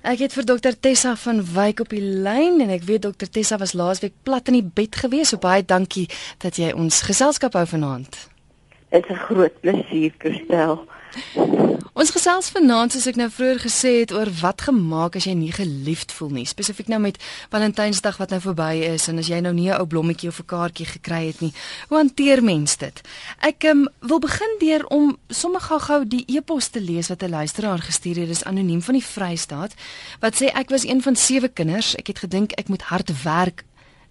Ek het vir dokter Tessa van Wyk op die lyn en ek weet dokter Tessa was laasweek plat in die bed gewees. So baie dankie dat jy ons geselskap hou vanaand. Dit is 'n groot plesier, Christel. Ons gesels vanaand soos ek nou vroeër gesê het oor wat gemaak as jy nie geliefd voel nie, spesifiek nou met Valentynsdag wat nou verby is en as jy nou nie 'n ou blommetjie of 'n kaartjie gekry het nie. Hoe hanteer mens dit? Ek um, wil begin deur om sommer gou-gou die e-pos te lees wat 'n luisteraar gestuur het. Dit is anoniem van die Vrystaat wat sê ek was een van sewe kinders. Ek het gedink ek moet hard werk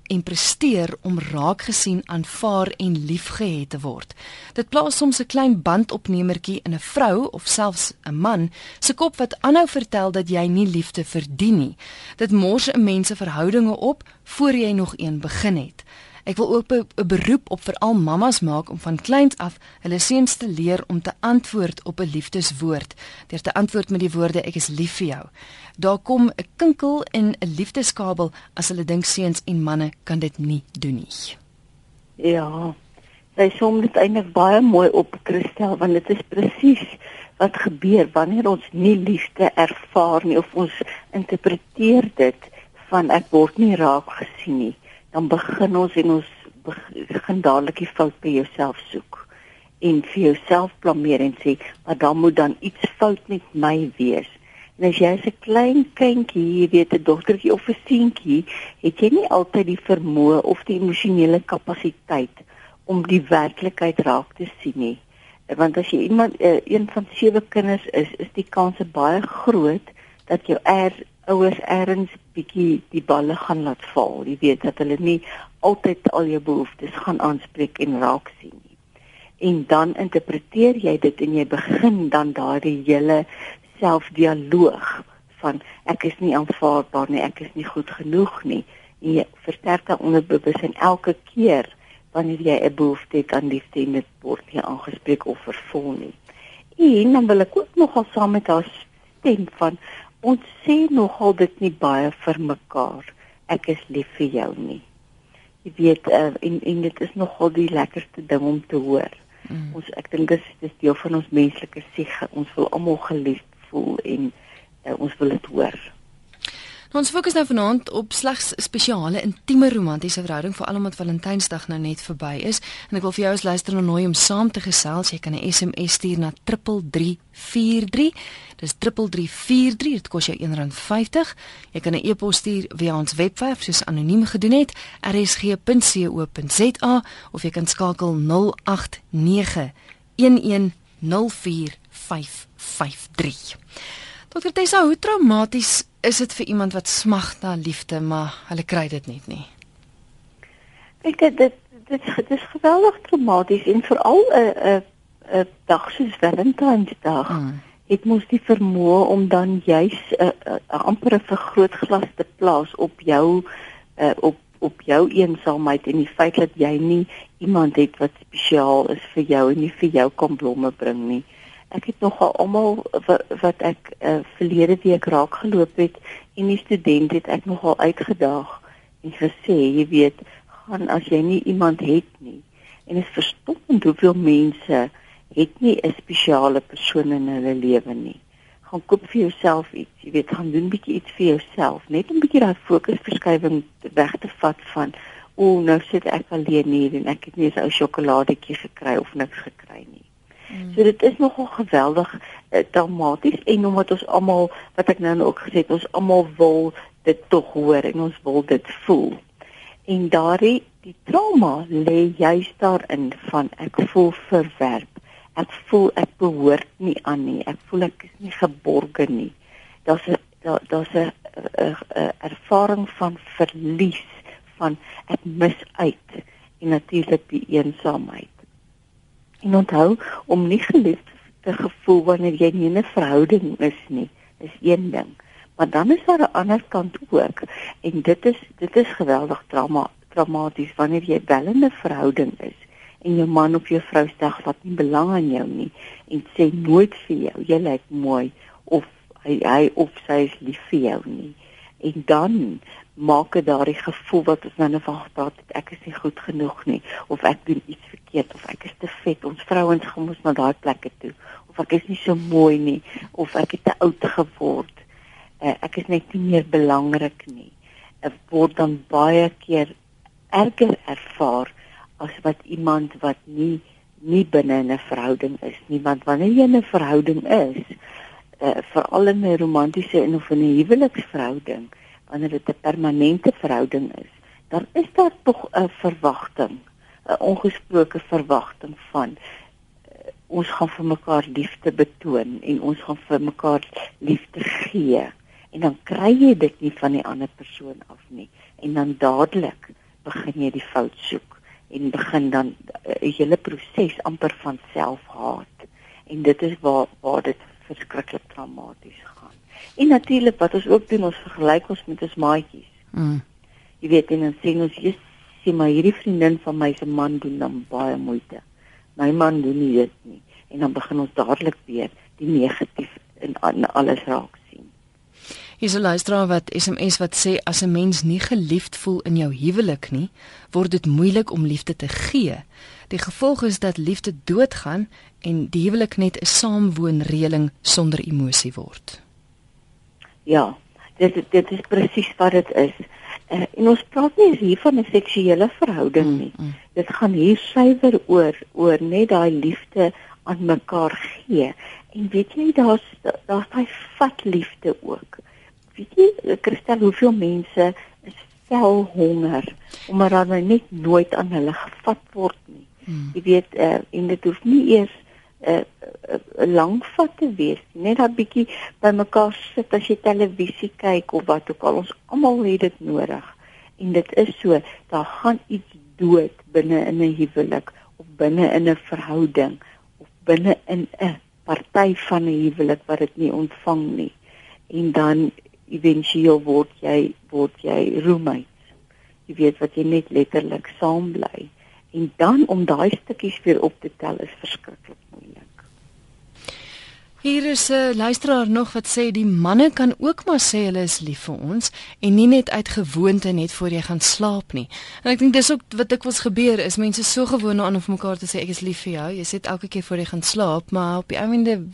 en presteer om raak gesien, aanvaar en liefgehet te word. Dit plaas soms 'n klein bandopnemertjie in 'n vrou of selfs 'n man se kop wat aanhou vertel dat jy nie liefde verdien nie. Dit mors 'n mens se verhoudinge op voor jy nog een begin het. Ek wil ook 'n beroep op veral mammas maak om van kleins af hulle seuns te leer om te antwoord op 'n liefdeswoord. Deur te antwoord met die woorde ek is lief vir jou. Daar kom 'n kinkel in 'n liefdeskabel as hulle dink seuns en manne kan dit nie doen nie. Ja. Sy som dit eintlik baie mooi op Christel want dit is presies wat gebeur wanneer ons nie liefde ervaar nie of ons interpreteer dit van ek word nie raak gesien nie dan begin ons en ons begin dadelik die fout by jouself soek en vir jouself blameer en sê maar dan moet dan iets fout met my wees. En as jy 'n klein kindjie, jy weet 'n dogtertjie of 'n seentjie, het jy nie altyd die vermoë of die emosionele kapasiteit om die werklikheid raak te sien nie. Want as jy iemand eh, een van sewe kinders is, is die kans baie groot dat jou er ouers erns bietjie die balle gaan laat val. Jy weet dat hulle nie altyd al jou behoeftes gaan aanspreek en raak sien nie. En dan interpreteer jy dit en jy begin dan daardie hele selfdialoog van ek is nie aanvaarbaar nie, ek is nie goed genoeg nie. En jy versterk dan onderbewus en elke keer wanneer jy 'n behoefte het aan liefde en dit word nie aangespreek of vervul nie. En dan wil ek ook nogal saam met haar stem van ons sê nogal dit nie baie vir mekaar. Ek is lief vir jou nie. Jy weet uh, en en dit is nogal die lekkerste ding om te hoor. Mm. Ons ek dink dis dis deel van ons menslike siege. Ons wil almal geliefd voel en uh, ons wil dit hoor. Nou, ons fokus nou vanaand op slegs spesiale intieme romantiese verhouding vir almal wat Valentynsdag nou net verby is en ek wil vir jou as luisteraar nooi om saam te gesels. Jy kan 'n SMS stuur na 3343. Dis 3343. Dit kos jou R1.50. Jy kan 'n e-pos stuur via ons webwerf soos anoniem gedoen het, rsg.co.za of jy kan skakel 089 1104553. Dokter Tessa, hoe traumaties is dit vir iemand wat smag na liefde, maar hulle kry dit net nie? Ek dit dit dit, dit is geweldig traumaties en veral 'n 'n 'n dag soos Valentynsdag. Hmm het mos die vermoë om dan juis 'n uh, uh, amper 'n vergrootglas te plaas op jou uh, op op jou eensaamheid en die feit dat jy nie iemand het wat spesiaal is vir jou en nie vir jou kan blomme bring nie. Ek het nogal almal wat, wat ek uh, verlede week raak geloop het en die student het ek nogal uitgedaag en gesê, jy weet, gaan as jy nie iemand het nie. En dit is verstommend hoeveel mense het nie 'n spesiale persoon in hulle lewe nie. Gaan koop vir jouself iets, jy weet, gaan doen bietjie iets vir jouself, net om bietjie daai fokusverskywing weg te vat van o, nou sit ek alleen hier en ek het nie 'n ou sjokoladetjie gekry of niks gekry nie. Hmm. So dit is nogal geweldig uh, dramaties en omdat ons almal wat ek nou ook gesê het, ons almal wil dit tog hoor en ons wil dit voel. En daardie die trauma lê juist daarin van ek voel verwerp. Ek voel ek behoort nie aan nie. Ek voel ek is nie geborge nie. Daar's 'n daar's 'n ervaring van verlies van ek mis uit en natuurlik die eensaamheid. En onthou om nie geliefd te gevoel wanneer jy nie 'n verhouding is nie, is een ding. Maar dan is daar 'n ander kant ook. En dit is dit is geweldig trauma traumaties wanneer jy wel in 'n verhouding is en jou man of jou vrou sê wat nie belang aan jou nie en sê nooit vir jou jy lyk mooi of hy hy of sy is lief vir jou nie. En dan maak dit daardie gevoel wat ons nou van gepraat het ek is nie goed genoeg nie of ek doen iets verkeerd of ek is te vet ons vrouens gaan mos na daai plekke toe of ek is nie so mooi nie of ek het te oud geword uh, ek is net nie meer belangrik nie. Ek word dan baie keer erger ervaar as wat iemand wat nie nie binne 'n verhouding is nie want wanneer jy in 'n verhouding is uh, veral in 'n romantiese en of 'n huweliksverhouding wanneer dit 'n permanente verhouding is dan is daar tog 'n verwagting 'n ongesproke verwagting van uh, ons gaan vir mekaar liefde betoon en ons gaan vir mekaar liefde gee. En dan kry jy dit nie van die ander persoon af nie. En dan dadelik begin jy die fout soek en begin dan 'n uh, hele proses amper van selfhaat. En dit is waar waar dit verskriklik traumaties gaan. En natuurlik wat ons ook doen, ons vergelyk ons met ons maatjies. Mm. Jy weet en dan sê ons jy sien maar hierdie vriendin van my se man doen dan baie moeite. My man doen nie dit nie en dan begin ons dadelik weer die negatief in, in alles raak Hier's 'n luisteraar wat SMS wat sê as 'n mens nie geliefd voel in jou huwelik nie, word dit moeilik om liefde te gee. Die gevolg is dat liefde doodgaan en die huwelik net 'n saamwoonreëling sonder emosie word. Ja, dit dit is presies wat dit is. Uh, en ons praat nie hier van 'n seksuele verhouding nie. Mm, mm. Dit gaan hier suiwer oor oor net daai liefde aan mekaar gee. En weet jy daar's daar's daai vat liefde ook weet jy Christel hoeveel mense is vel honger omdat hulle nou net nooit aan hulle gevat word nie. Hmm. Jy weet uh, en dit hoef nie eers 'n uh, uh, uh, lang vat te wees net 'n bietjie by mekaar sit as jy televisie kyk of wat ook al ons almal het dit nodig en dit is so daar gaan iets dood binne in 'n huwelik of binne in 'n verhouding of binne in 'n party van 'n huwelik wat dit nie ontvang nie en dan éventueel word jy word jy roommates. Jy weet wat jy net letterlik saam bly. En dan om daai stukkies weer op te tel is verskriklik moeilik. Hier is 'n luisteraar nog wat sê die manne kan ook maar sê hulle is lief vir ons en nie net uit gewoonte net voor jy gaan slaap nie. En ek dink dis ook wat dikwels gebeur is mense so gewoond aan om vir mekaar te sê ek is lief vir jou. Jy sê dit elke keer voor jy gaan slaap, maar op die einde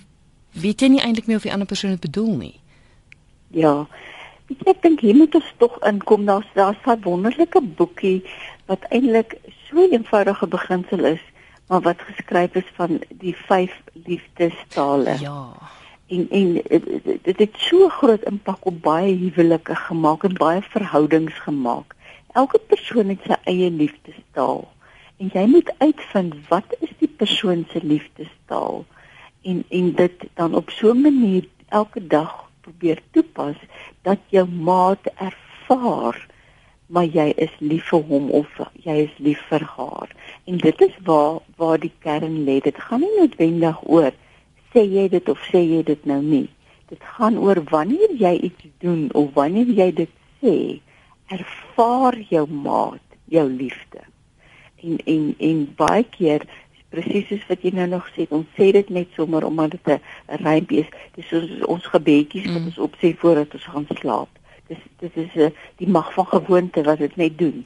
weet jy nie eintlik meer of die ander persoon dit bedoel nie. Ja. Ek dink hier moet ons tog inkom. Daar's daar's 'n wonderlike boekie wat eintlik so 'n eenvoudige beginsel is, maar wat geskryf is van die vyf liefdestale. Ja. En en dit het so groot impak op baie huwelike gemaak en baie verhoudings gemaak. Elke persoon het sy eie liefdestaal. En jy moet uitvind wat is die persoon se liefdestaal en en dit dan op so 'n manier elke dag probeer toepas dat jou maat ervaar maar jy is lief vir hom of jy is lief vir haar. En dit is waar waar die kern lê. Dit gaan nie noodwendig oor sê jy dit of sê jy dit nou nie. Dit gaan oor wanneer jy iets doen of wanneer jy dit sê, ervaar jou maat jou liefde. En en en baie keer presies soos wat jy nou nog sê, ons sê dit net sommer omdat dit 'n rympie is. Dis soos ons gebedjies wat mm. ons opsê voordat ons gaan slaap. Dis dit is 'n uh, die mag van gewoonte wat dit net doen.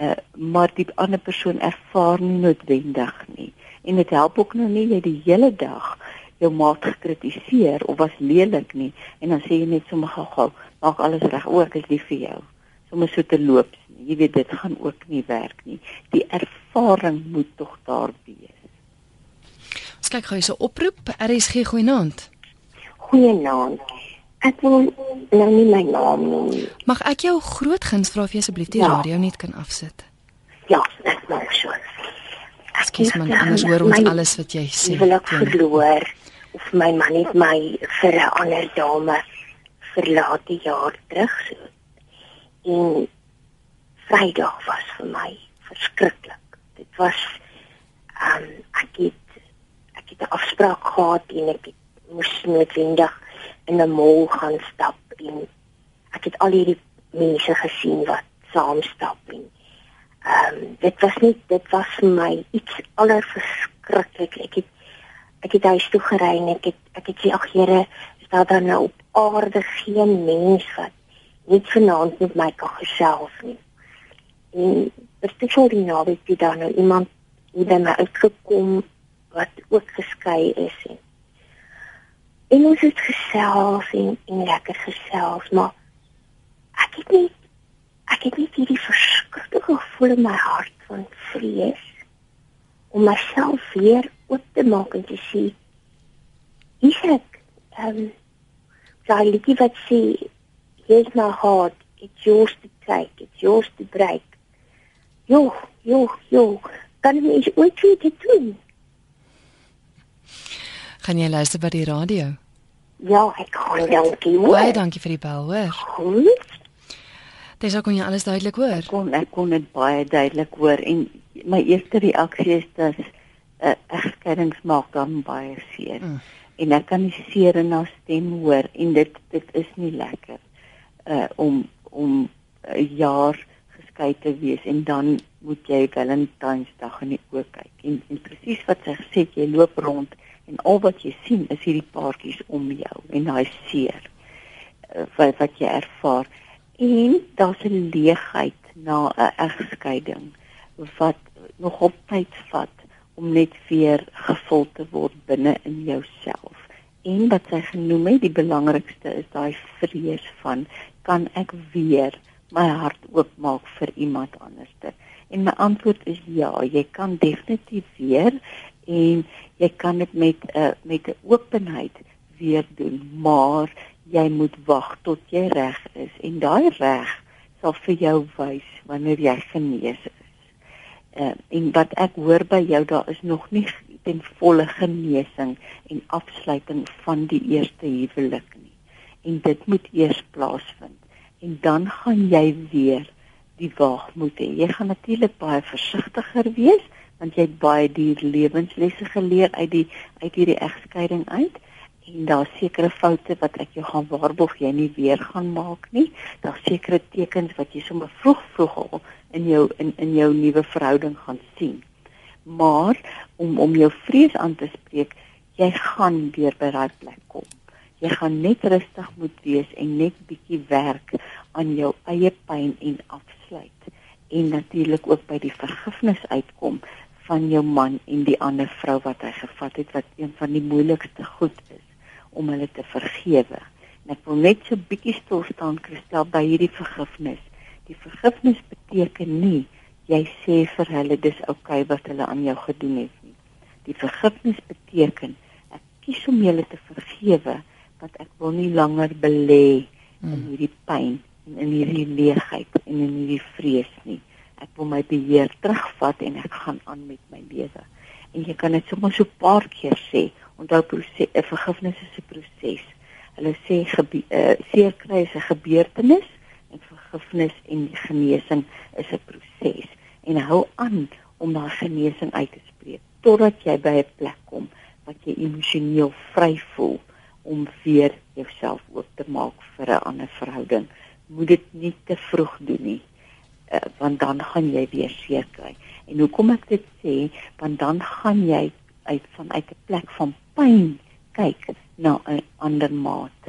Uh maar die ander persoon ervaar nie noodwendig nie. En dit help ook nou nie jy die hele dag jou maat gekritiseer of was lelik nie en dan sê jy net sommer gou-gou, maak alles reg, ook ek is lief vir jou. Sommer so te loop. Jy weet dit gaan ook nie werk nie. Die ervaring moet tog daar wees. Ons kyk gou hierse oproep. RSG goeienaand. Goeienaand. Ek wil nou nie my naam noem nie. Mag ek jou groot guns vra of jy asseblief die ja. radio net kan afsit? Ja, ek maak so. Ekskuus man, anders hoor ons my, alles wat jy sê. Ek wil ek verloor of my man het my vir 'n ander dame verlaat die jaar terug. En Vrydag was vir my verskriklik. Dit was ehm um, ek het ek het 'n afspraak gehad en ek moes noodwendig in 'n mall gaan stap en ek het al hierdie mense gesien wat saam stap en ehm um, dit was nie dit was vir my iets allerverskriklik. Ek het ek het huis toe gery en ek het ek het sê ag Here is daar dan nou op aarde geen mens wat net vanaand met my kan gesels nie? En spesiaal die naweek het daar nou iemand hier by my uitgekom wat ook geskei is en en ons het gesels en, en lekker gesels, maar ek het nie ek het nie hierdie verskriklike gevoel in my hart van vrees om myself weer oop te maak en te sê is ek ehm um, daai liedjie wat sê here's my heart it's yours to take it's yours to break. Jo jo jo kan jy ooit weer te doen Gaan jy luister by die radio? Ja, ek kan dankie. Baie dankie vir die bel, hoor. Goed. Dis ook kon jy alles duidelik hoor. Ek kon ek kon dit baie duidelik hoor en my eerste reaksie is dat 'n uh, egskeidings maak dan baie seer. Mm. En ek kan die seer in haar stem hoor en dit dit is nie lekker uh om om 'n jaar geskei te wees en dan moet jy Valentynsdag in die oë kyk. En, en presies wat sy gesê het, jy loop rond en al wat jy sien is hierdie paartjies om jou en daai seer uh, wat wat jy ervaar. En daar's 'n leegheid na 'n egskeiding wat nog op tyd vat om net weer gevul te word binne in jouself. En wat sy genoem het die belangrikste is daai vrees van kan ek weer my hart oopmaak vir iemand anderster en my antwoord is ja jy kan definitief weer en jy kan dit met 'n uh, met 'n openheid weer doen, maar jy moet wag tot jy reg is en daai reg sal vir jou wys wanneer jy genees is. Uh, en wat ek hoor by jou daar is nog nie ten volle genesing en afsluiting van die eerste huwelik nie. En dit moet eers plaasvind en dan gaan jy weer die waagmoed hê. Jy gaan natuurlik baie versigtiger wees want jy het baie duur lewenslesse geleer uit die uit hierdie egskeiding uit en daar sekere foute wat ek jou gaan waarborg jy nie weer gaan maak nie. Daar sekere tekens wat jy sommer vroeg vroeg al in jou in in jou nuwe verhouding gaan sien. Maar om om jou vrees aan te spreek, jy gaan weer by daai plek kom. Jy gaan net rustig moet wees en net bietjie werk aan jou eie pyn en afsluit en natuurlik ook by die vergifnis uitkom van jou man en die ander vrou wat hy gevat het wat een van die moeilikste goed is om hulle te vergewe. En ek wil net so bietjie stil staan Christel by hierdie vergifnis. Die vergifnis beteken nie jy sê vir hulle dis oukei okay wat hulle aan jou gedoen het nie. Die vergifnis beteken ek kies om julle te vergewe want ek wil nie langer belê in hmm. hierdie pyn en in hierdie leegheid en in hierdie vrees nie ek wil my beheer terugvat en ek gaan aan met my lewe. En jy kan dit sommer so 'n paar keer sê. Onthou proses 'n vergifnis is 'n proses. Hulle sê uh, seer kry is 'n gebeurtenis en vergifnis en genesing is 'n proses. En hou aan om daai genesing uit te spreek totdat jy by 'n plek kom wat jy emosioneel vry voel om weer jouself oop te maak vir 'n ander verhouding. Moet dit nie te vroeg doen nie uh, want dan gaan jy weer seer kry. En hoekom ek dit sê, want dan gaan jy uit vanuit 'n plek van pyn kyk na 'n ander maat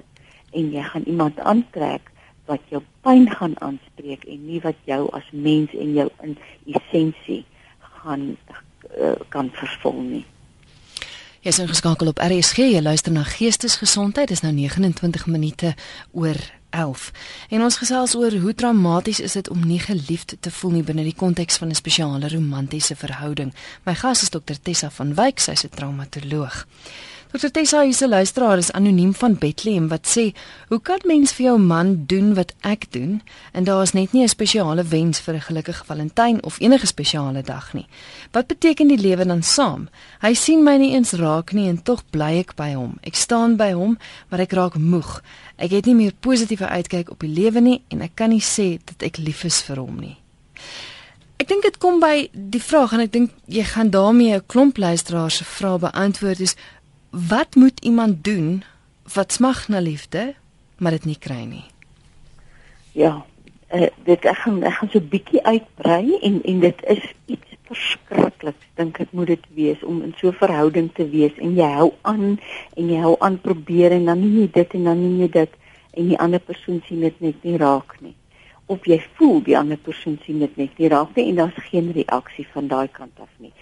en jy gaan iemand aantrek wat jou pyn gaan aanspreek en nie wat jou as mens en jou in essensie gaan uh, kan vervul nie. Jy is ingeskakel op RSG. Jy luister na Geestesgesondheid. Dit is nou 29 minute oor 11. En ons gesels oor hoe traumaties is dit om nie geliefd te voel nie binne die konteks van 'n spesiale romantiese verhouding. My gas is Dr Tessa van Wyk, sy's 'n traumatoloog. Dr Tessa is 'n luisteraar is anoniem van Bethlehem wat sê, "Hoe kan mens vir jou man doen wat ek doen en daar is net nie 'n spesiale wens vir 'n gelukkige Valentyn of enige spesiale dag nie. Wat beteken die lewe dan saam? Hy sien my nie eens raak nie en tog bly ek by hom. Ek staan by hom, maar ek raak moeg. Ek het nie meer positiewe uitkyk op die lewe nie en ek kan nie sê dat ek lief is vir hom nie." Ek dink dit kom by die vraag en ek dink jy gaan daarmee 'n klomp luisteraars se vrae beantwoord is wat moet iemand doen wat smag na liefde, maar dit nie kry nie? Ja, uh, dit ek gaan ek gaan so bietjie uitbrei en en dit is iets verskrikliks dink ek moet dit wees om in so 'n verhouding te wees en jy hou aan en jy hou aan probeer en dan nie jy dit en dan nie jy dit en die ander persoon sien dit net nie raak nie of jy voel die ander persoon sien dit net nie raak nie en daar's geen reaksie van daai kant af nie.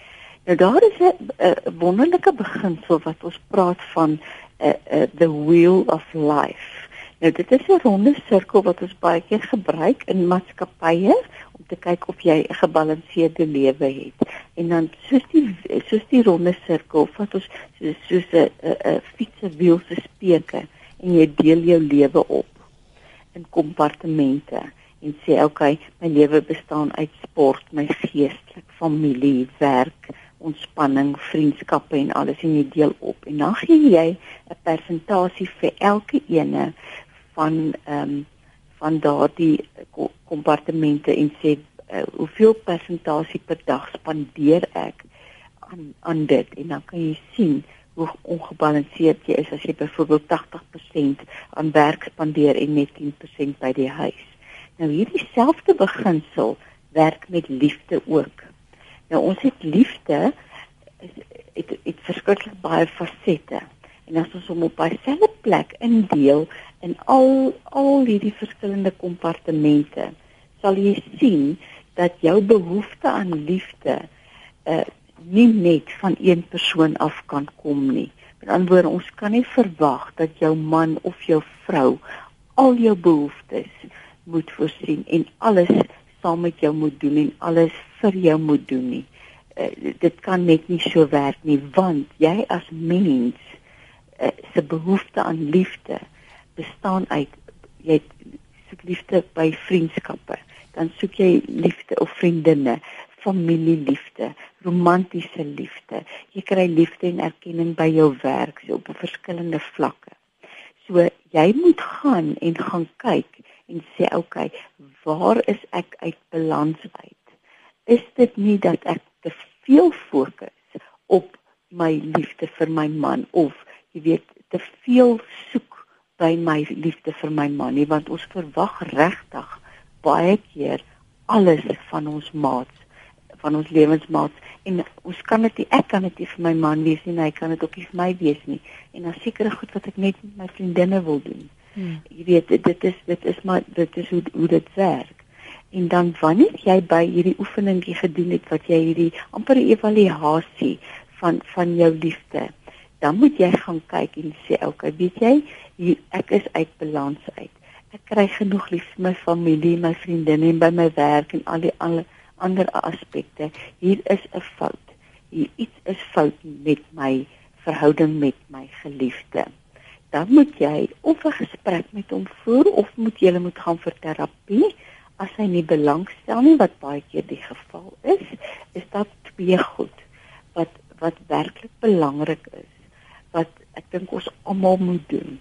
Nou daar is 'n wonderlike beginsel wat ons praat van uh, uh, the wheel of life. Nou dit is 'n ronde sirkel wat ons baie keer gebruik in maatskappye om te kyk of jy 'n gebalanseerde lewe het. En dan soos die soos die ronde sirkel wat ons soos soos 'n 'n fietswiel se speke en jy deel jou lewe op in kompartemente en sê okay, my lewe bestaan uit sport, my geestelik, familie, werk, ontspanning, vriendskappe en alles en jy deel op. En dan gee jy 'n persentasie vir elke ene van ehm um, van daardie kompartemente en sê uh, hoeveel persentasie per dag spandeer ek aan aan dit en dan kan jy sien hoe ongebalanseerd jy is as jy byvoorbeeld 80% aan werk spandeer en net 10% by die huis. Nou hierdie selfde beginsel werk met liefde ook. Nou ons het liefde dit dit verskriklik baie fasette. En as ons hom op 'n selfde plek indeel in al al hierdie verskillende kompartemente, sal jy sien dat jou behoefte aan liefde uh nie net van een persoon af kan kom nie. Met ander woorde, ons kan nie verwag dat jou man of jou vrou al jou behoeftes moet voorsien en alles saam met jou moet doen en alles vir jou moet doen nie. Uh, dit kan net nie so werk nie want jy as mens uh, se behoefte aan liefde bestaan uit jy soek liefde by vriendskappe, dan soek jy liefde of vriendinne, familieliefde, romantiese liefde. Jy kry liefde en erkenning by jou werk so op verskillende vlakke. So jy moet gaan en gaan kyk en sê okay, waar is ek uit balans uit? Is dit nie dat ek te veel fokus op my liefde vir my man of jy weet te veel soek by my liefde vir my man nie want ons verwag regtig baie keer alles van ons maats van ons lewensmaats. En ons kan dit ek kan dit vir my man wees nie hy kan dit ook nie vir my wees nie. En dan sekere goed wat ek net met my vriendinne wil doen. Hmm. jy weet dit is dit is maar dit is hoe hoe dit werk en dan wanneer jy by hierdie oefeningie gedoen het wat jy hierdie amper evaluasie van van jou liefde dan moet jy gaan kyk en sê okay weet jy hier, ek is uit balans uit. Ek kry genoeg lief vir my familie my vriendinne en by my werk en al die alle ander aspekte. Hier is 'n fout. Hier iets is fout met my verhouding met my geliefde. Dan moet jy of 'n gesprek met hom voer of moet jy moet gaan vir terapie as hy nie belangstel nie wat baie keer die geval is is dat twee goed wat wat werklik belangrik is wat ek dink ons almal moet doen.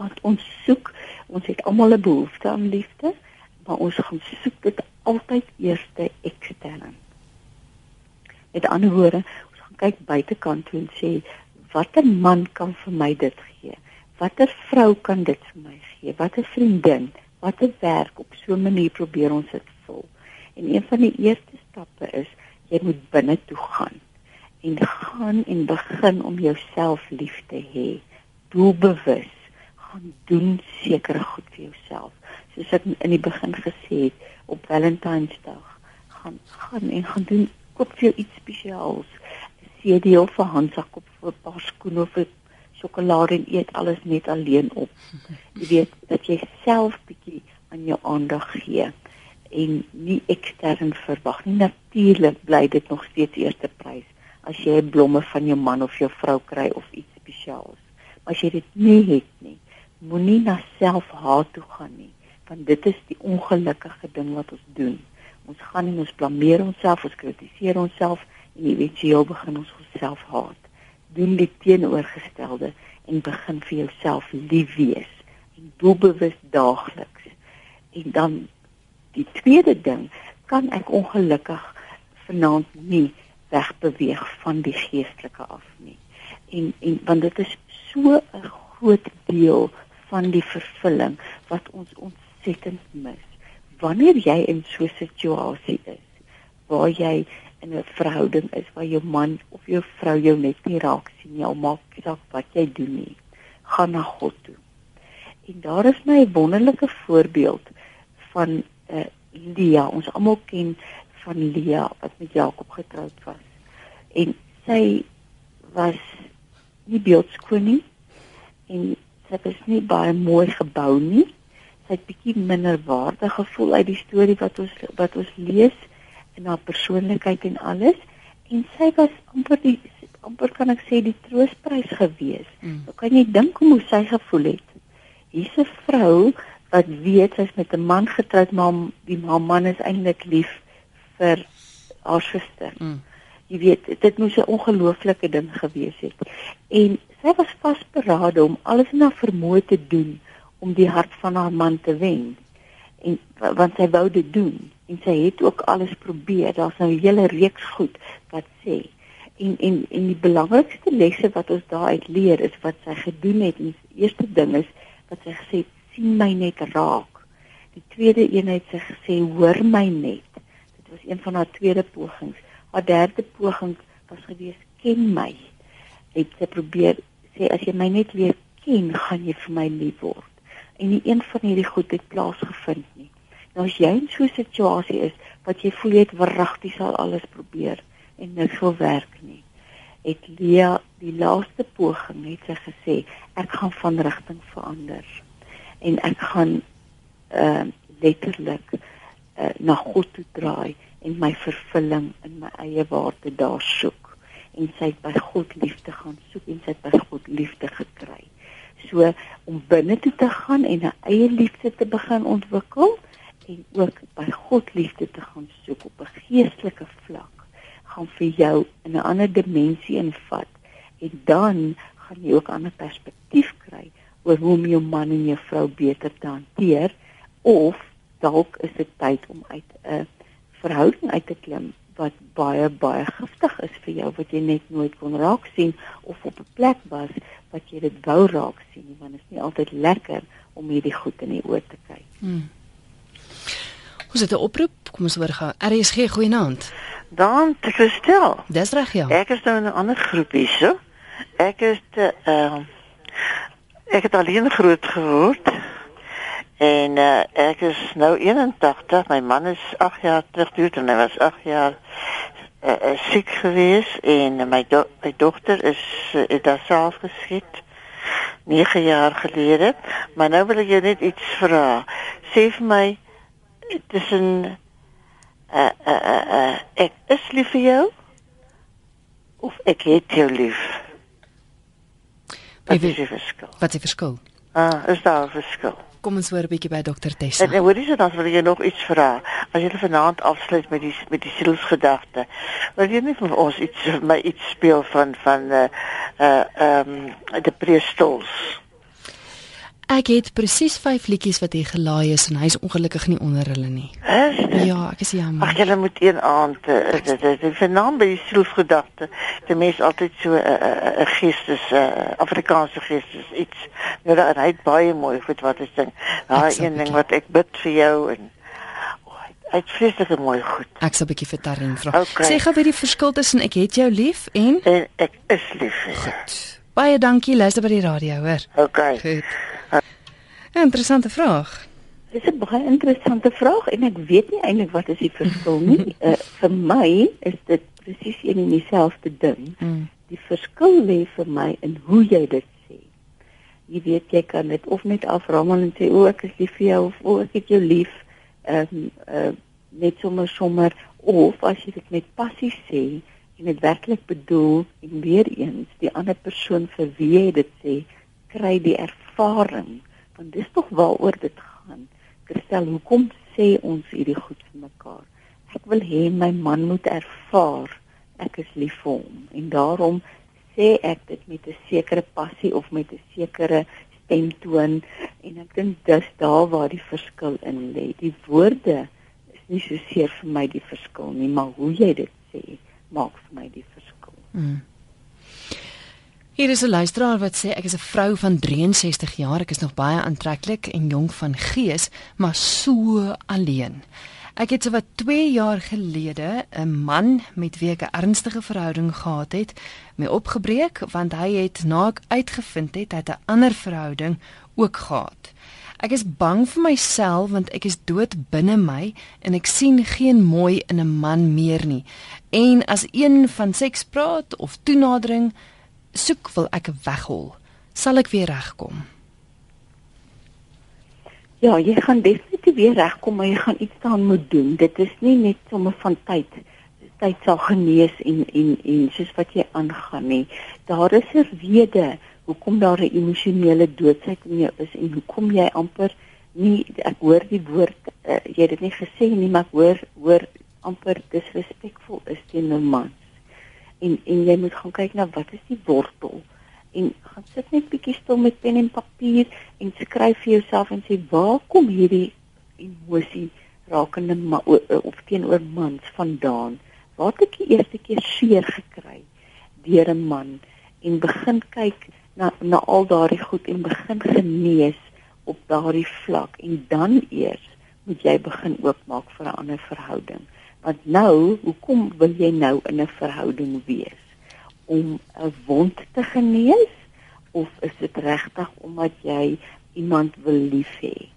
Want ons soek, ons het almal 'n behoefte aan liefde, maar ons gaan soek dit altyd eers ekstern. Met ander woorde, ons gaan kyk buitekant toe en sê watter man kan vir my dit gee? Watter vrou kan dit vir my gee? Watter vriendin? Watter werk op so 'n manier probeer ons dit vul? En een van die eerste stappe is jy moet binne toe gaan en gaan en begin om jouself lief te hê. Doelbewus gaan doen sekere goed vir jouself. Soos ek in die begin gesê het op Valentynsdag, gaan gaan en gaan doen koop vir jou iets spesiaals. Sê die of 'n handsak vir 'n paar skoene of 'n sjokolade en eet alles net alleen op. Jy weet dat jy self bietjie aan jou aandag gee en nie ekstern verwag nie. Natuurlik bly dit nog steeds eerste prys as jy blomme van jou man of jou vrou kry of iets spesiaals. Maar as jy dit nie het nie, moenie na selfhaat toe gaan nie, want dit is die ongelukkige ding wat ons doen. Ons gaan en ons blameer onsself, ons kritiseer onsself en eventueel begin ons onsself haat. Doen die teenoorgestelde en begin vir jouself lief wees en doelbewus daagliks. En dan die tweede ding, kan ek ongelukkig vanaand nie wegbeweeg van die geestelike af nie. En en want dit is so 'n groot deel van die vervulling wat ons ontsettend mis. Wanneer jy in so 'n situasie is waar jy in 'n verhouding is waar jou man of jou vrou jou net nie raak sien nie, al maak saak wat jy doen nie, gaan na God toe. En daar is my wonderlike voorbeeld van uh, Lia. Ons almal ken van Lia wat met Jakob getroud was. En sy was nie beeldskoon nie. en sy was nie baie mooi gebou nie. Sy het bietjie minder waardig gevoel uit die storie wat ons wat ons lees en haar persoonlikheid en alles en sy was amper die amper kan ek sê die troostprys gewees. Mm. Nou kan jy dink hoe sy gevoel het. Hier's 'n vrou wat weet sy's met 'n man getroud maar die man is eintlik lief vir haar suster. Mm. Jy weet dit moes 'n ongelooflike ding gewees het. En sy was vasberade om alles in haar vermoë te doen om die hart van haar man te wen. En want sy wou dit doen en sy het ook alles probeer. Daar's nou 'n hele reeks goed wat sê en en en die belangrikste lesse wat ons daaruit leer is wat sy gedoen het. Die eerste ding is wat sy gesê het, sien my net raak. Die tweede een het sy gesê hoor my net. Dit was een van haar tweede pogings. Haar derde poging was gewees ken my. Het sy probeer sê as jy my net weer ken, gaan jy vir my lief word. En nie een van hierdie goed het plaasgevind nie. Nou as jy in so 'n situasie is wat jy voel jy het wragtig sal alles probeer en niks wil werk nie, het Lia die laaste poging net sy gesê ek gaan van rigting verander en ek gaan uh letterlik uh, na God toe draai en my vervulling in my eie waarde daar soek en sy het by God liefde gaan soek en sy het by God liefde gekry. So om binne toe te gaan en 'n eie liefde te begin ontwikkel en ook by God liefde te gaan soek op 'n geestelike vlak gaan vir jou in 'n ander dimensie invat en dan gaan jy ook 'n ander perspektief kry oor hoe om jou man en jou vrou beter te hanteer of dalk is dit tyd om uit 'n verhouding uit te klim wat baie baie giftig is vir jou wat jy net nooit kon raak sien of op 'n plek was wat jy dit wou raak sien want dit is nie altyd lekker om hierdie goed in die oë te kyk. Hmm. Ons het 'n oproep. Kom ons hoor gou. RSG goeienaand. Dan te verstel. Dis reg ja. Ek is nou in 'n ander groep hier, so. Ek is te ehm uh, ek het alleen groot geword. En uh, ek is nou 81. My man is 8 jaar terug dood en hy was 8 jaar uh, uh, siek geweest en my do my dogter is uh, het daar self geskiet 9 jaar gelede. Maar nou wil ek jou net iets vra. Sê vir my tussen uh, uh, uh, uh, ek is lief vir jou of ek het jou lief. Wat is die verskil? Wat is die verskil? Ah, is daar 'n verskil? Kom ons hoor 'n bietjie by dokter Tessa. En hoor jy dan wil jy nog iets vra? As jy vanaand afsluit met die met die sielsgedagte. Wil jy nie vir ons iets my iets speel van van uh uh ehm um, die preestols? Ek het presies 5 liedjies wat hier gelaai is en hy's ongelukkig nie onder hulle nie. Is ja, ek is jammer. Ag jy moet een aand eh, dit is 'n vernaam by sielsgedagte. Die mens altyd so 'n uh, uh, uh, geestes uh, Afrikaanse geestes iets. Nou daar hy baie mooi goed wat ek dink. Daai een ding wat ek bid vir jou en Ek sê dit mooi goed. Ek sal 'n bietjie vir Tarin vra. Okay. Sê gou weer die verskil tussen ek het jou lief en en ek is lief vir jou. Goed. Baie dankie, luister by die radio, hoor. Okay. Goed. 'n Interessante vraag. Dis 'n baie interessante vraag en ek weet nie eintlik wat is die verskil nie. uh, vir my is dit presies een en dieselfde ding. Mm. Die verskil lê vir my in hoe jy dit sê. Jy weet jy kan dit of net aframmel en sê o, ek is lief vir jou of o, ek het jou lief. Ehm um, uh, net sommer sommer of as jy dit met passie sê en dit werklik bedoel en weer eens die ander persoon vir wie jy dit sê kry die ervaring want dis tog waaroor dit gaan. Christel, hoekom sê ons hierdie goed vir mekaar? Ek wil hê my man moet ervaar ek is lief vir hom en daarom sê ek dit met 'n sekere passie of met 'n sekere stemtoon en ek dink dis daar waar die verskil in lê. Die woorde is nie so seer vir my die verskil nie, maar hoe jy dit sê maak vir my die verskil. Mm. Hier is 'n luisteraar wat sê ek is 'n vrou van 63 jaar, ek is nog baie aantreklik en jonk van gees, maar so alleen. Ek het so wat 2 jaar gelede 'n man met wie ek 'n ernstige verhouding gehad het, my opgebreek want hy het na ek uitgevind het hy 'n ander verhouding ook gehad. Ek is bang vir myself want ek is dood binne my en ek sien geen mooi in 'n man meer nie. En as een van seks praat of toenadering soek wil ek weghol. sal ek weer regkom? Ja, jy gaan definitief weer regkom, maar jy gaan iets daaraan moet doen. Dit is nie net sommer van tyd tyd sal genees en en en soos wat jy aangaan nie. Daar is 'n rede hoekom daar 'n emosionele doodsheid in jou is en hoekom jy amper nie ek hoor die woord uh, jy het dit nie gesê nie, maar ek hoor hoor amper disrespekvol is teenoor mans. En en jy moet gaan kyk na wat is die wortel en gaan sit net bietjie stil met pen en papier en skryf vir jouself en sê waar kom hierdie emosie rakende ma, of teenoor mans vandaan? Waar het ek die eerste keer seer gekry deur 'n man en begin kyk na na al daardie goed en begin genees op daardie vlak en dan eers moet jy begin oopmaak vir 'n ander verhouding. Want nou, hoekom wil jy nou in 'n verhouding wees? Om 'n wond te genees of is dit regtig omdat jy iemand wil lief hê?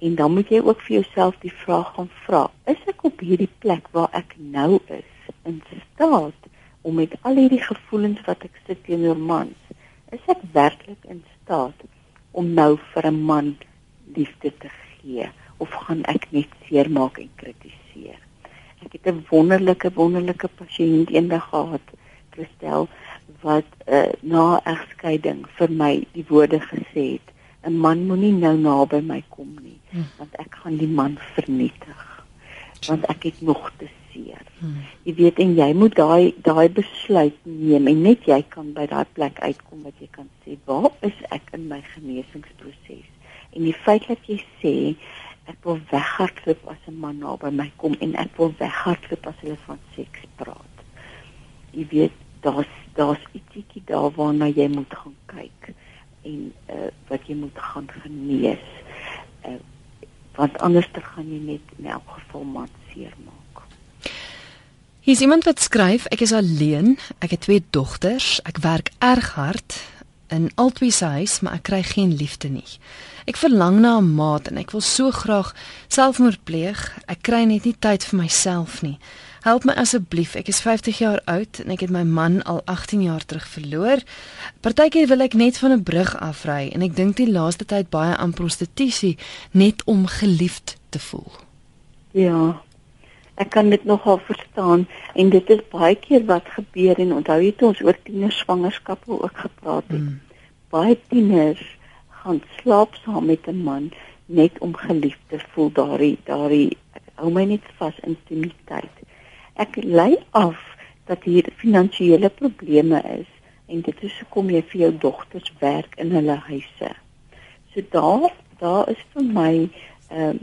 En dan moet jy ook vir jouself die vraag gaan vra: Is ek op hierdie plek waar ek nou is? in staat om met al hierdie gevoelens wat ek sit teenoor mans, is ek werklik in staat om nou vir 'n man liefde te gee of gaan ek net seermaak en kritiseer? Ek het 'n wonderlike wonderlike pasiënt eendag gehad, Christel, wat uh, na egskeiding vir my die woorde gesê het: "’n Man moenie nou naby my kom nie, hm. want ek gaan die man vernietig." Want ek het nog te seer. Hmm. Jy weet en jy moet daai daai besluit neem en net jy kan by daai plek uitkom wat jy kan sê, "Waar is ek in my genesingsproses?" En die feit dat jy sê ek wil weghardloop as 'n man naby my kom en ek wil weghardloop as hulle van seks praat. Jy weet, daar's daar's ietsie daar waarna jy moet gaan kyk en uh, wat jy moet gaan genees. Uh, want anders dan gaan jy net in elk geval mat seermaak. Hier is iemand wat skryf, ek is alleen, ek het twee dogters, ek werk erg hard in albei se huis, maar ek kry geen liefde nie. Ek verlang na 'n maat en ek wil so graag selfmoord pleeg. Ek kry net nie tyd vir myself nie. Help my asseblief. Ek is 50 jaar oud en ek het my man al 18 jaar terug verloor. Partykeer wil ek net van 'n brug afry en ek dink die laaste tyd baie aan prostitusie net om geliefd te voel. Ja, ek kan dit nogal verstaan en dit is baie keer wat gebeur en onthou jy toe ons oor tiener swangerskappe ook gepraat het. Mm. Baie tieners gaan slaap saam met 'n man net om geliefd te voel daardie daardie hou my net vas intimiteit. Ek lei af dat hier finansiële probleme is en dit is hoekom jy vir jou dogters werk in hulle huise. So daar daar is vir my ehm um,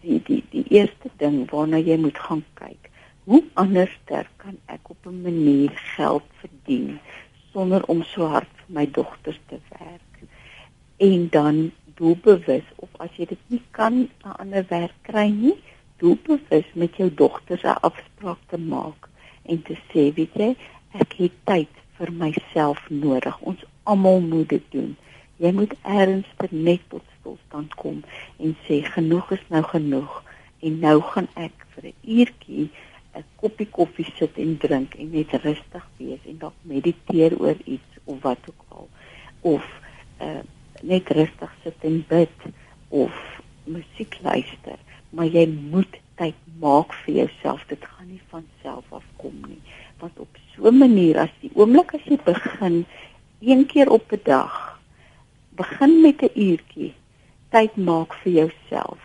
die die die eerste ding waarna jy moet gaan kyk. Hoe anders kan ek op 'n manier geld verdien sonder om so hard vir my dogters te werk? En dan doelbewus of as jy dit nie kan 'n ander werk kry nie, doelbewus met jou dogters 'n afspraak te maak en te sê, weet jy, ek het tyd vir myself nodig. Ons almal moet dit doen. Jy moet ernstig net tot stilstand kom en sê genoeg is nou genoeg en nou gaan ek vir 'n uurtjie 'n koppie koffie sit en drink en net rustig wees en dalk mediteer oor iets of wat ook al. Of uh, net rustig sit en bid of musiek luister maar jy moet tyd maak vir jouself. Dit gaan nie van self afkom nie. Want op so 'n manier as die oomblik as jy begin een keer op 'n dag begin met 'n uurtjie tyd maak vir jouself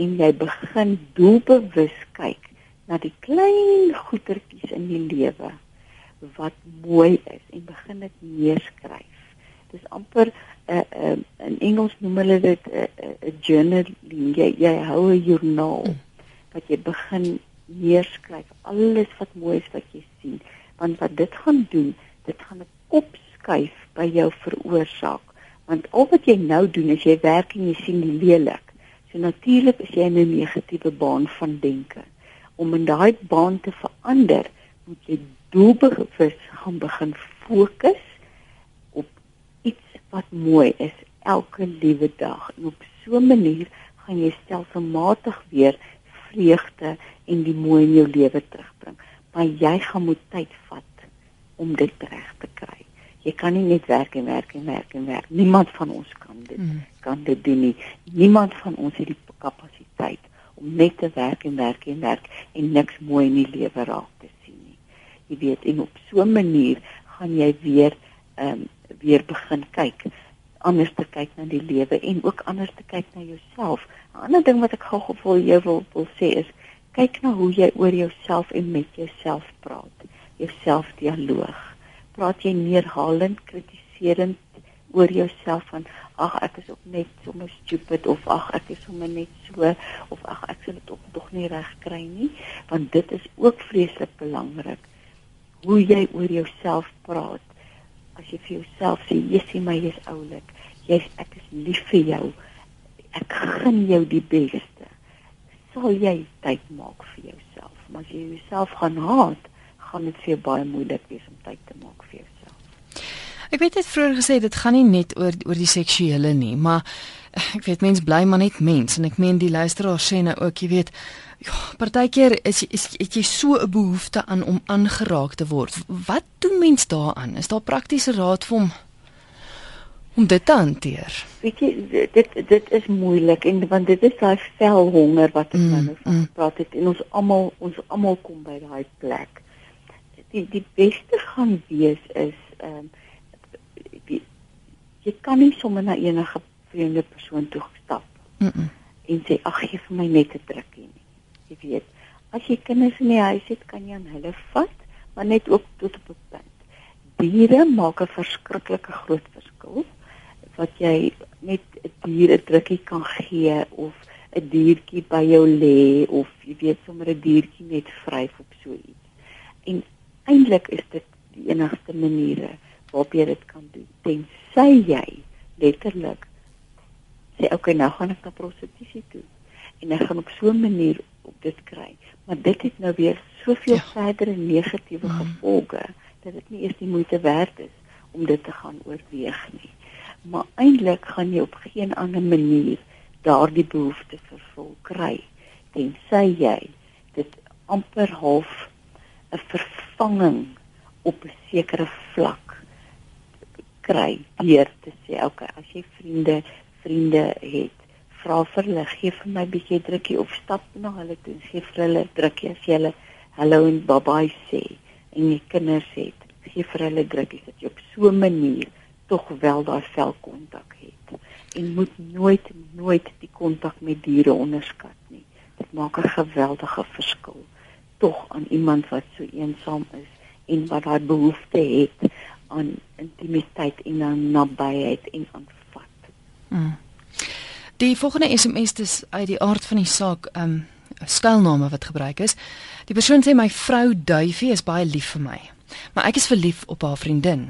en jy begin doelbewus kyk na die klein goetertjies in die lewe wat mooi is en begin dit neerskryf. Dis amper 'n uh, eh, uh, eh, in Engels noem hulle dit 'n uh, uh, uh, journaling. Jy, jy hou 'n joernaal wat jy begin neerskryf alles wat mooi is wat jy sien. Want wat dit gaan doen, dit gaan 'n kop skuif by jou veroorsaak want al wat jy nou doen is jy werk en jy sien die lelik. So natuurlik is jy in 'n negatiewe baan van denke. Om in daai baan te verander, moet jy doelbewus gaan begin fokus op iets wat mooi is elke liewe dag. En op so 'n manier gaan jy stelselmatig weer vreugde en die mooi in jou lewe terugbring. Maar jy gaan moet tyd vat om dit reg te kry. Jy kan nie net werk en werk en werk en werk. Niemand van ons kan dit mm. kan dit doen nie. Niemand van ons het die kapasiteit om net te werk en werk en werk en niks mooi in die lewe raak te sien nie. Jy weet, en op so 'n manier gaan jy weer ehm um, weer begin kyk anders te kyk na die lewe en ook anders te kyk na jouself. 'n Ander ding wat ek gou wil jou wil, wil sê is kyk na hoe jy oor jouself en met jouself praat. Jouself dialoog. Praat jy neerhalend, kritiserend oor jouself van ag ek is ook net sommer stupid of ag ek is sommer net so of ag ek sal dit ook tog nie reg kry nie, want dit is ook vreeslik belangrik hoe jy oor jouself praat. As jy vir jouself sê jessie my is oulik. Jy's ek is lief vir jou. Ek gun jou die beste. Sal jy tyd maak vir jouself? Maar as jy jouself gaan haat gaan dit vir jou baie moeilik wees om tyd te maak vir jouself ek weet dit vroeër gesê dit gaan nie net oor oor die seksuele nie maar ek weet mens bly maar net mens en ek meen die luisteraars sê nou ook jy weet Ja, partykeer is is het jy so 'n behoefte aan om aangeraak te word. Wat doen mens daaraan? Is daar praktiese raad vir hom om dit te hanteer? Weet jy, dit dit is moeilik en want dit is daai vel honger wat ek mm, nou van mm. praat het en ons almal ons almal kom by daai plek. Die die beste gaan wees is ehm um, jy kan nie sommer na enige vreemde persoon toe stap. Mm -mm. En sê ag gee vir my net 'n drukkie nie jy weet. As jy kinders in die huis het, kan jy aan hulle vat, maar net ook tot op 'n punt. Diere maak 'n verskriklike groot verskil wat jy net 'n dier 'n drukkie kan gee of 'n diertjie by jou lê of jy weet sommer 'n diertjie net vryf op so iets. En eintlik is dit die enigste maniere waarop jy dit kan doen. Tensy jy letterlik sê okay, nou gaan ek na prostitusie toe en ek gaan op so 'n manier op dit kry. Maar dit het nou weer soveel ja. verdere negatiewe mm. gevolge dat dit nie eers die moeite werd is om dit te gaan oorweeg nie. Maar eintlik gaan jy op geen ander manier daardie behoefte vervul kry tensy jy dit amper half 'n vervanging op 'n sekere vlak kry deur te sê okay as jy vriende vriende het vra vir hulle gee vir my bietjie drukkie of stap na hulle toe gee vir hulle drukkie as jy hulle hallo en bye sê en jy kinders het gee vir hulle drukkie dat jy op so 'n manier tog wel daai velkontak het en moet nooit nooit die kontak met diere onderskat nie. Dit maak 'n geweldige verskil tog aan iemand wat so eensaam is en wat daai behoefte het aan intimiteit en aan nabyheid en aan vat. Mm. Die volgende SMS is uit die aard van die saak, ehm um, skuilname wat gebruik is. Die persoon sê my vrou Duifie is baie lief vir my, maar ek is verlief op haar vriendin.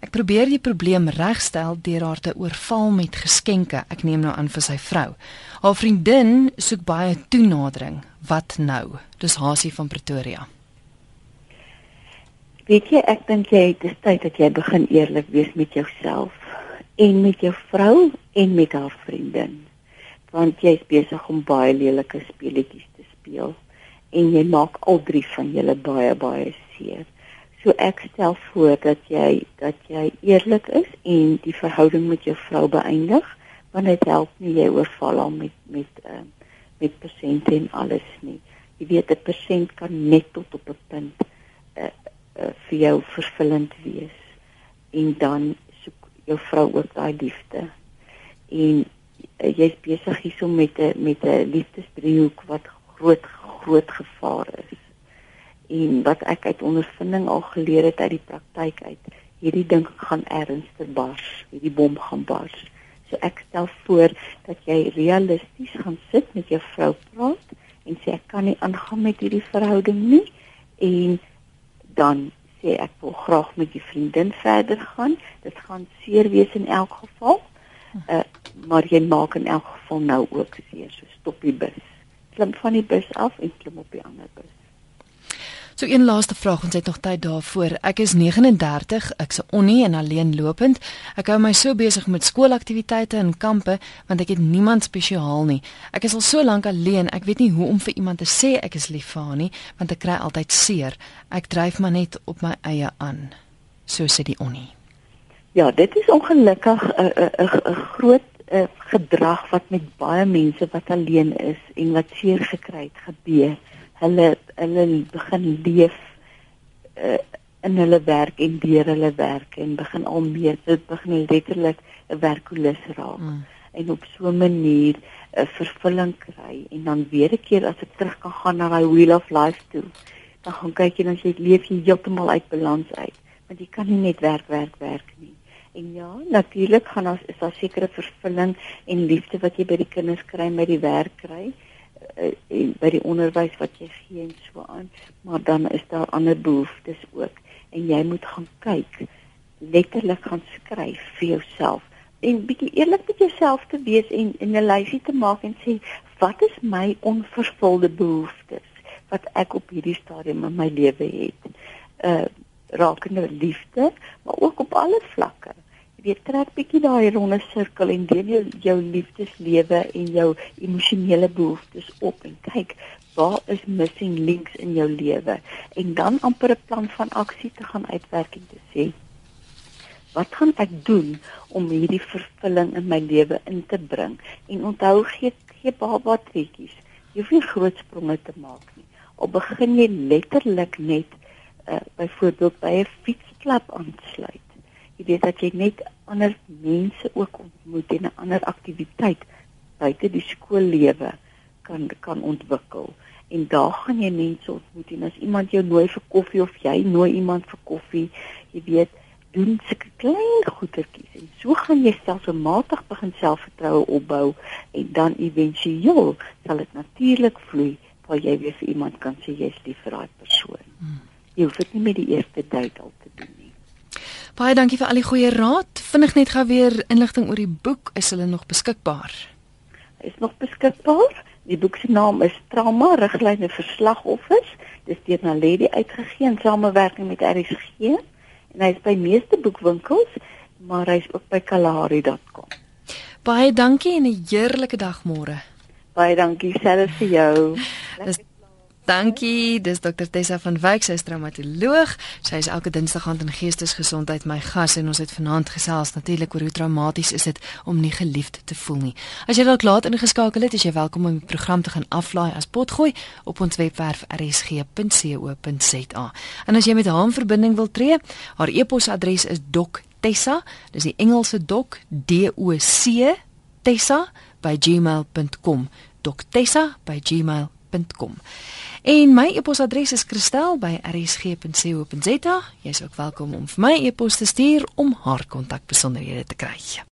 Ek probeer die probleem regstel deur haar te oorval met geskenke. Ek neem nou aan vir sy vrou. Haar vriendin soek baie toenadering. Wat nou? Dis Hasie van Pretoria. Weet jy, ek dink jy het tyd dat jy begin eerlik wees met jouself en met jou vrou en met haar vriendin want jy is besig om baie lelike speletjies te speel en jy maak al drie van julle baie baie seer. So ek stel voor dat jy dat jy eerlik is en die verhouding met jou vrou beëindig want dit help nie jy oorval hom met met uh, met persente en alles nie. Jy weet 'n persent kan net tot op 'n punt uh, uh, vir jou vervullend wees en dan soek jou vrou ook daai liefde. En uh, jy's besig hierso met 'n met 'n liefdesdriehoek wat groot groot gevaar is. En wat ek uit ondervinding al geleer het uit die praktyk uit, hierdie ding gaan ernstig bars, hierdie bom gaan bars. So ek stel voor dat jy realisties gaan sit met jou vrou praat en sê ek kan nie aangaan met hierdie verhouding nie en dan sê ek wil graag met die vriendin verder gaan. Dit gaan seer wees in elk geval. Uh, maar jy maak in elk geval nou ook seer. So stop die bus. Klim van die bus af en klim op die ander bus. So een laaste vraag, ons het nog tyd daarvoor. Ek is 39, ek's 'n onnie en alleen lopend. Ek hou my so besig met skoolaktiwiteite en kampe want ek het niemand spesiaal nie. Ek is al so lank alleen, ek weet nie hoe om vir iemand te sê ek is lief vir haar nie, want ek kry altyd seer. Ek dryf maar net op my eie aan. So sê die onnie. Ja, dit is ongelukkig 'n 'n 'n groot uh, gedrag wat met baie mense wat alleen is en wat seer gekry het gebeur. Hulle hulle begin leef uh, in hulle werk en deur hulle werk en begin al meer dit begin letterlik 'n werklus raak. Mm. En op so 'n manier 'n vervulling kry en dan weer 'n keer as ek terug kan gaan na daai wheel of life toe. Dan gaan kyk jy dan jy leef jy heeltemal uit balans uit. Want jy kan nie net werk werk werk nie. En ja, natuurlik gaan ons is daar sekere vervulling en liefde wat jy by die kinders kry, by die werk kry eh, en by die onderwys wat jy gee en so aan, maar dan is daar ander behoeftes ook en jy moet gaan kyk, letterlik gaan skryf vir jouself en bietjie eerlik met jouself te wees en en 'n lysie te maak en sê wat is my onvervulde behoeftes wat ek op hierdie stadium in my lewe het. Uh rakende liefde, maar ook op alle vlakke. Jy weet trek bietjie daai ronde sirkel en deel jou, jou liefdeslewe en jou emosionele behoeftes op en kyk waar is missing links in jou lewe? En dan amper 'n plan van aksie te gaan uitwerk en te sê wat gaan ek doen om hierdie vervulling in my lewe in te bring? En onthou gee gee baba trekkies. Jy hoef nie groot spronge te maak nie. Al begin jy letterlik net uh, byvoorbeeld by 'n fietsklub aansluit jy weet dat jy net ander mense ook ontmoet en 'n ander aktiwiteit buite die skoollewe kan kan ontwikkel en daar gaan jy mense ontmoet en as iemand jou nooi vir koffie of jy nooi iemand vir koffie jy weet doen sulke klein goedertjies en so gaan jy stelselmatig begin selfvertroue opbou en dan éventueel sal dit natuurlik vloei waar jy weer vir iemand kan sê jy's lief vir daai persoon. Hmm. Jy hoef dit nie met die eerste date al te doen. Baie dankie vir al die goeie raad. Vinnig net gou weer inligting oor die boek, is hulle nog beskikbaar? Is nog beskikbaar. Die boek se naam is Trauma riglyne vir slagoffers. Dis deur Naledi uitgegee in samewerking met RSG en hy's by meeste boekwinkels, maar hy's ook by kalahari.com. Baie dankie en 'n heerlike dag môre. Baie dankie selfs vir jou. Dis Dankie, dis Dr Tessa van Wyk, sy is traumatoloog. Sy is elke Dinsdag aand in geestesgesondheid my gas en ons het vanaand gesels natuurlik oor hoe traumaties is dit om nie geliefd te voel nie. As jy dalk laat ingeskakel het, is jy welkom om die program te gaan aflaai as potgooi op ons webwerf rsg.co.za. En as jy met haar in verbinding wil tree, haar e-posadres is doctessa, dis die Engelse doc D O C tessa by gmail.com. doctessa@gmail.com. En my e-posadres is kristel@rsg.co.za. Jy is ook welkom om vir my e-pos te stuur om haar kontakbesonderhede te kry.